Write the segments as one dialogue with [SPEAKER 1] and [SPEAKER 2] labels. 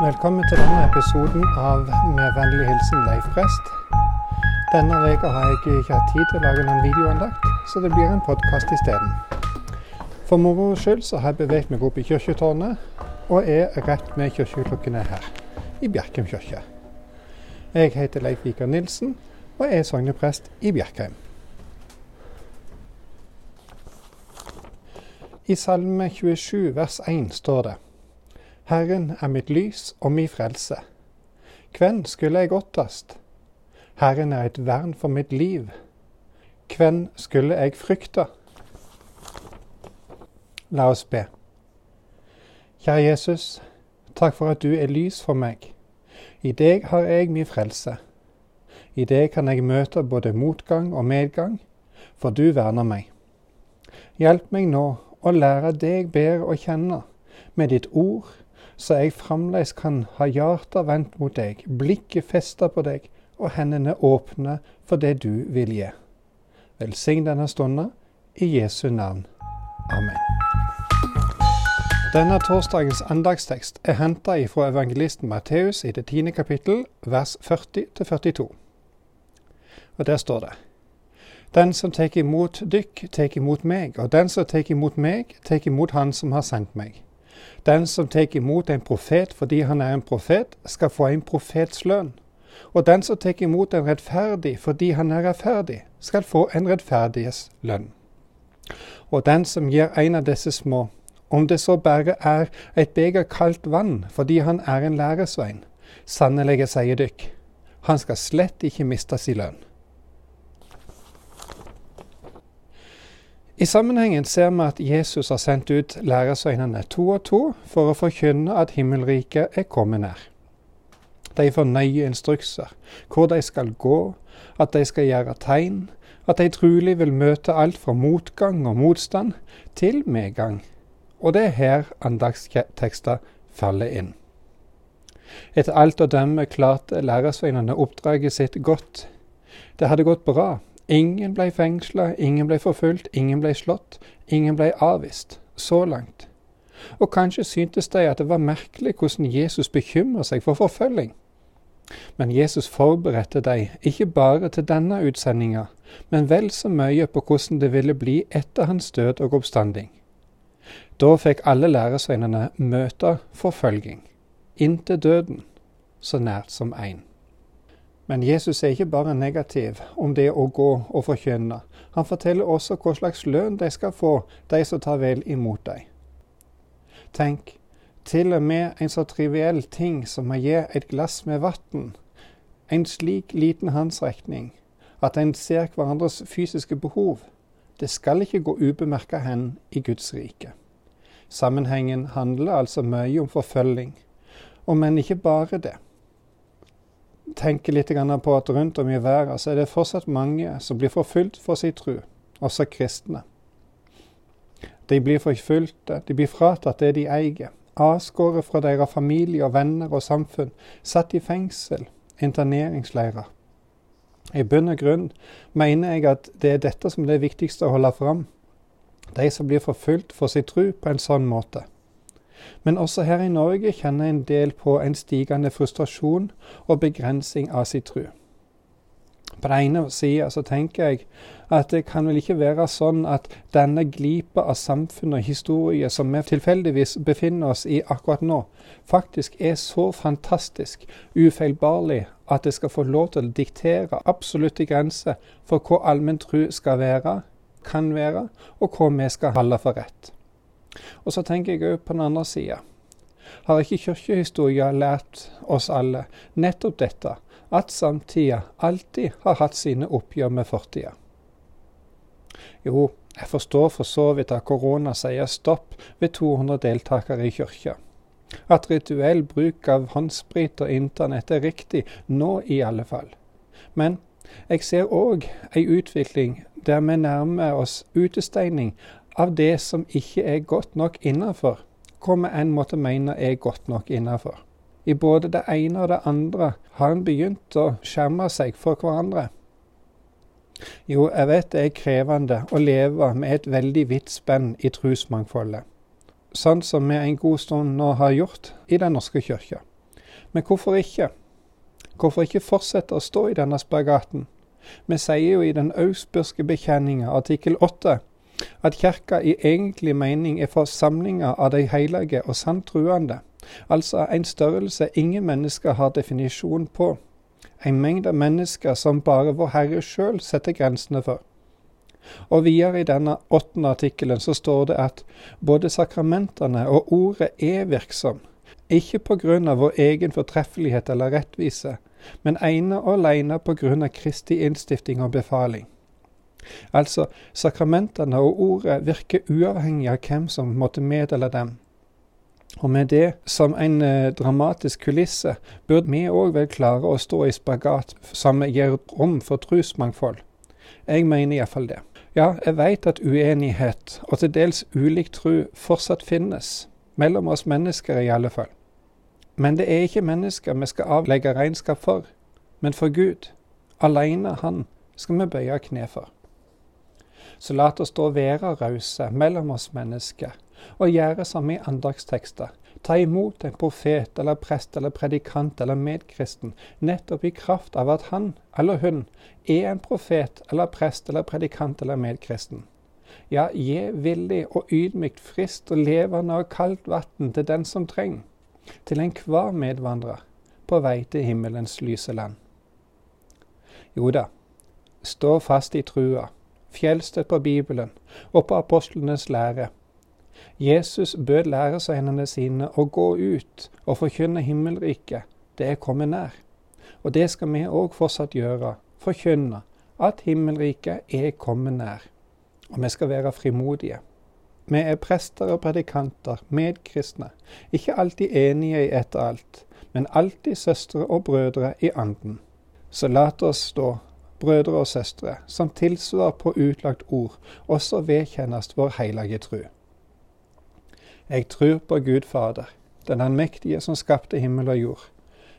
[SPEAKER 1] Velkommen til denne episoden av Med vennlig hilsen Leif Prest. Denne uka har jeg ikke hatt tid til å lage noen videoandakt, så det blir en podkast isteden. For moro skyld så har jeg beveget meg opp i kirketårnet, og er rett med kirkeklokkene her, i Bjerkreim kirke. Jeg heter Leif Vikar Nilsen, og er sogneprest i Bjerkreim. I Salme 27 vers 1 står det Herren er mitt lys og mi frelse. Hvem skulle jeg åttast? Herren er et vern for mitt liv. Hvem skulle jeg frykte? La oss be. Kjære Jesus, takk for at du er lys for meg. I deg har jeg min frelse. I deg kan jeg møte både motgang og medgang, for du verner meg. Hjelp meg nå å lære deg bedre å kjenne, med ditt ord så jeg fremdeles kan ha hjertet vendt mot deg, blikket festet på deg og hendene åpne for det du vil gi. Velsign denne stunden i Jesu navn. Amen. Denne torsdagens andagstekst er henta fra evangelisten Matteus i det tiende kapittel, vers 40-42. Og der står det Den som tar imot dykk, tar imot meg, og den som tar imot meg, tar imot Han som har sendt meg. Den som tar imot en profet fordi han er en profet, skal få en profets lønn. Og den som tar imot en rettferdig fordi han er rettferdig, skal få en rettferdiges lønn. Og den som gir en av disse små, om det så bare er et beger kaldt vann fordi han er en læresvein, sannelig sier dykk, han skal slett ikke miste sin lønn. I sammenhengen ser vi at Jesus har sendt ut læresøynene to og to for å forkynne at himmelriket er kommet nær. De får nøye instrukser, hvor de skal gå, at de skal gjøre tegn, at de trolig vil møte alt fra motgang og motstand til medgang. Og det er her andagstekster faller inn. Etter alt å dømme klarte læresveinene oppdraget sitt godt. Det hadde gått bra, Ingen ble fengsla, ingen ble forfulgt, ingen ble slått, ingen ble avvist. Så langt. Og kanskje syntes de at det var merkelig hvordan Jesus bekymra seg for forfølging. Men Jesus forberedte dem ikke bare til denne utsendinga, men vel så mye på hvordan det ville bli etter hans død og oppstanding. Da fikk alle læresveinene møte forfølging, inntil døden, så nært som én. Men Jesus er ikke bare negativ om det å gå og forkynne. Han forteller også hva slags lønn de skal få, de som tar vel imot dem. Tenk, til og med en så triviell ting som å gi et glass med vann, en slik liten håndsrekning, at en ser hverandres fysiske behov, det skal ikke gå ubemerka hen i Guds rike. Sammenhengen handler altså mye om forfølging, og men ikke bare det tenker litt på at rundt om i verden så er det fortsatt mange som blir forfulgt for sin tro, også kristne. De blir forfulgte, de blir fratatt det de eier, avskåret fra deres familie og venner og samfunn, satt i fengsel, interneringsleirer. I bunn og grunn mener jeg at det er dette som er det viktigste å holde fram. De som blir forfulgt for sin tro på en sånn måte. Men også her i Norge kjenner en del på en stigende frustrasjon og begrensing av sin tro. På den ene sida så tenker jeg at det kan vel ikke være sånn at denne glipa av samfunn og historie som vi tilfeldigvis befinner oss i akkurat nå, faktisk er så fantastisk ufeilbarlig at det skal få lov til å diktere absolutte grenser for hva allmenn tro skal være, kan være, og hva vi skal holde for rett. Og så tenker jeg òg på den andre sida. Har ikke kirkehistoria lært oss alle nettopp dette, at samtida alltid har hatt sine oppgjør med fortida? Jo, jeg forstår for så vidt at korona sier stopp ved 200 deltakere i kirka. At rituell bruk av håndsprit og internett er riktig, nå i alle fall. Men jeg ser òg ei utvikling der vi nærmer oss utestengning av det som ikke er godt nok innafor, kommer en måtte mene er godt nok innafor. I både det ene og det andre har en begynt å skjerme seg for hverandre. Jo, jeg vet det er krevende å leve med et veldig vidt spenn i trosmangfoldet, sånn som vi en god stund nå har gjort i Den norske kirke. Men hvorfor ikke? Hvorfor ikke fortsette å stå i denne spagaten? Vi sier jo i den augsburgske bekjenninga, artikkel 8, at kirka i egentlig mening er forsamlinga av de hellige og sant truende, altså en størrelse ingen mennesker har definisjon på, en mengde mennesker som bare vår Herre sjøl setter grensene for. Og videre i denne åttende artikkelen så står det at både sakramentene og ordet er virksom, ikke på grunn av vår egen fortreffelighet eller rettvise, men ene og alene på grunn av Kristi innstifting og befaling. Altså, sakramentene og ordet virker uavhengig av hvem som måtte meddele dem. Og med det som en eh, dramatisk kulisse burde vi òg vel klare å stå i spagat som gir rom for trosmangfold. Jeg mener iallfall det. Ja, jeg veit at uenighet og til dels ulik tru, fortsatt finnes, mellom oss mennesker i alle fall. Men det er ikke mennesker vi skal avlegge regnskap for, men for Gud. Alene Han skal vi bøye kne for. Så la oss da være rause mellom oss mennesker, og gjøre som i andagstekster. Ta imot en profet eller prest eller predikant eller medkristen, nettopp i kraft av at han eller hun er en profet eller prest eller predikant eller medkristen. Ja, gi villig og ydmykt frist og levende og kaldt vann til den som trenger til enhver medvandrer på vei til himmelens lyse land. Jo da, stå fast i trua, fjellstøtt på Bibelen og på apostlenes lære. Jesus bød læresveinene sine å gå ut og forkynne himmelriket, det er kommet nær. Og det skal vi òg fortsatt gjøre, forkynne at himmelriket er kommet nær. Og vi skal være frimodige. Vi er prester og predikanter, medkristne, ikke alltid enige i ett og alt, men alltid søstre og brødre i anden. Så la oss stå, brødre og søstre, som tilsvar på utlagt ord, også vedkjennes vår hellige tru. Jeg tror på Gud Fader, den allmektige som skapte himmel og jord.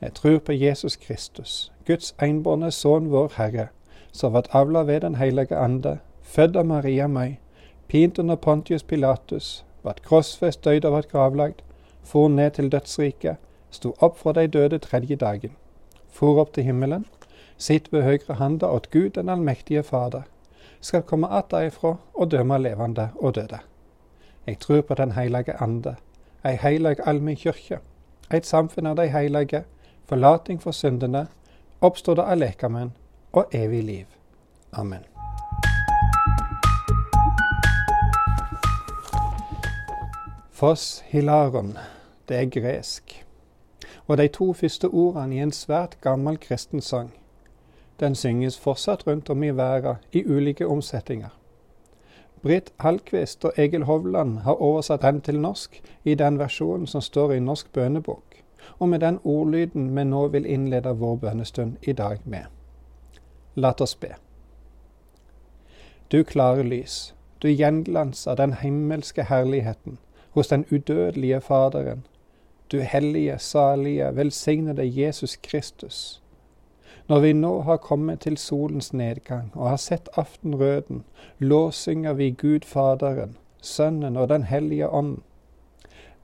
[SPEAKER 1] Jeg tror på Jesus Kristus, Guds enbårne Sønn vår Herre, som vart avla ved Den hellige ande, født av Maria Møy, pint under Pontius Pilatus, vart krossfest, døyd og vart gravlagd, for ned til dødsriket, sto opp fra de døde tredje dagen, for opp til himmelen, sitt ved høyre handa åt Gud den allmektige Fader, skal komme att derifra og dømme levende og døde. Jeg tror på Den hellige ande, ei heilig allmenn kyrkje, eit samfunn av de heilige, forlating for syndene, oppståtte av lekamen og evig liv. Amen. Foss hilaron, det er gresk, og de to første ordene i en svært gammel kristen sang. Den synges fortsatt rundt om i verden i ulike omsetninger. Britt Hallquist og Egil Hovland har oversatt den til norsk i den versjonen som står i Norsk bønebok, og med den ordlyden vi nå vil innlede vår bønnestund i dag med. La oss be. Du klare lys, du gjenglans den himmelske herligheten, hos den udødelige Faderen, du hellige, salige, velsignede Jesus Kristus. Når vi nå har kommet til solens nedgang og har sett aftenrøden, låsynger vi Gud Faderen, Sønnen og Den hellige ånd.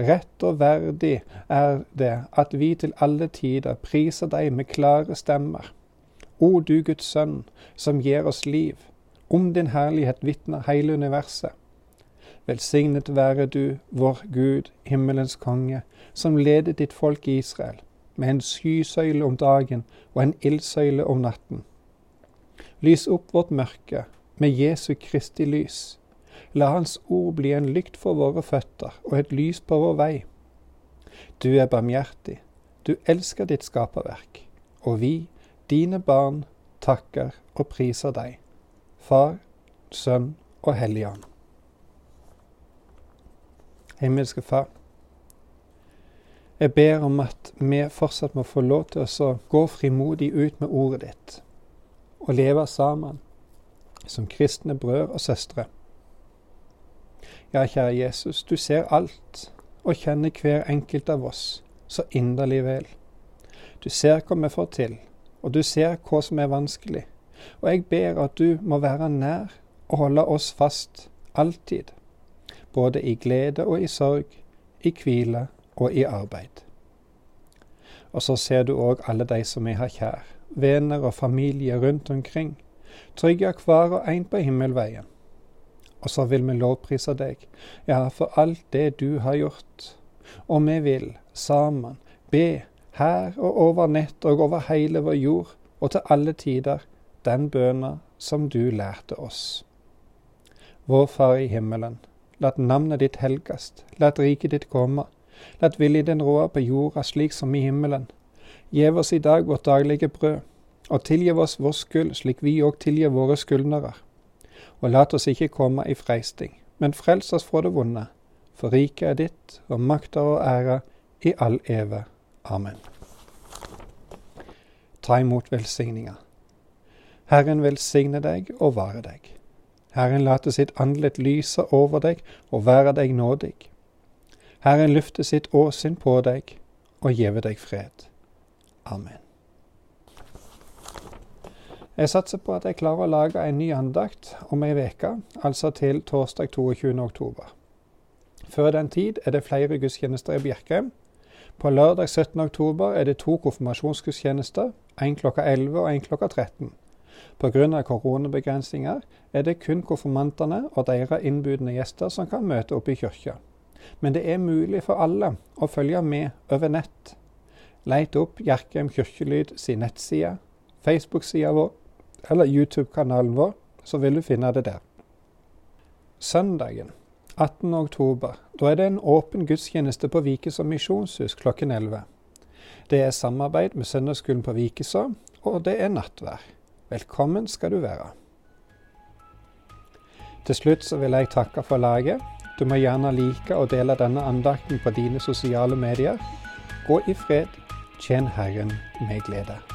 [SPEAKER 1] Rett og verdig er det at vi til alle tider priser deg med klare stemmer. O du Guds sønn, som gir oss liv, om din herlighet vitner hele universet. Velsignet være du, vår Gud, himmelens konge, som ledet ditt folk i Israel, med en skysøyle om dagen og en ildsøyle om natten. Lys opp vårt mørke med Jesu Kristi lys. La Hans ord bli en lykt for våre føtter og et lys på vår vei. Du er barmhjertig, du elsker ditt skaperverk, og vi, dine barn, takker og priser deg, Far, Sønn og Hellig Ånd. Himmelske Far. Jeg ber om at vi fortsatt må få lov til å gå frimodig ut med ordet ditt og leve sammen som kristne brødre og søstre. Ja, kjære Jesus, du ser alt og kjenner hver enkelt av oss så inderlig vel. Du ser hva vi får til, og du ser hva som er vanskelig. Og jeg ber at du må være nær og holde oss fast alltid både i glede og i sorg, i hvile og i arbeid. Og så ser du òg alle de som vi har kjær, venner og familie rundt omkring. Trygge hver og en på himmelveien. Og så vil vi lovprise deg, ja, for alt det du har gjort. Og vi vil, sammen, be her og over nett og over hele vår jord, og til alle tider, den bøna som du lærte oss. Vår Far i himmelen. Lat navnet ditt helgast, lat riket ditt komme. Lat viljen råde på jorda slik som i himmelen. Gjev oss i dag vårt daglige brød, og tilgiv oss vår skyld slik vi òg tilgir våre skyldnere. Og lat oss ikke komme i freisting, men frels oss fra det vonde. For riket er ditt, og makta og æra i all eve. Amen. Ta imot velsigninga. Herren velsigne deg og vare deg. Herren late sitt andlet lyse over deg og være deg nådig. Herren løfte sitt åsyn på deg og give deg fred. Amen. Jeg satser på at jeg klarer å lage en ny andakt om ei uke, altså til torsdag 22. oktober. Før den tid er det flere gudstjenester i Bjerkreim. På lørdag 17. oktober er det to konfirmasjonsgudstjenester, én klokka 11 og én klokka 13. Pga. koronabegrensninger er det kun konfirmantene og deres innbudne gjester som kan møte opp i kirka. Men det er mulig for alle å følge med over nett. Let opp Hjerkheim kirkelyd sin nettside, Facebook-sida vår eller YouTube-kanalen vår, så vil du finne det der. Søndagen 18. oktober, da er det en åpen gudstjeneste på Vikeså misjonshus klokken 11. Det er samarbeid med Søndagsskolen på Vikeså, og det er nattvær. Velkommen skal du være. Til slutt så vil jeg takke for laget. Du må gjerne like og dele denne andakten på dine sosiale medier. Gå i fred. Tjen Herren med glede.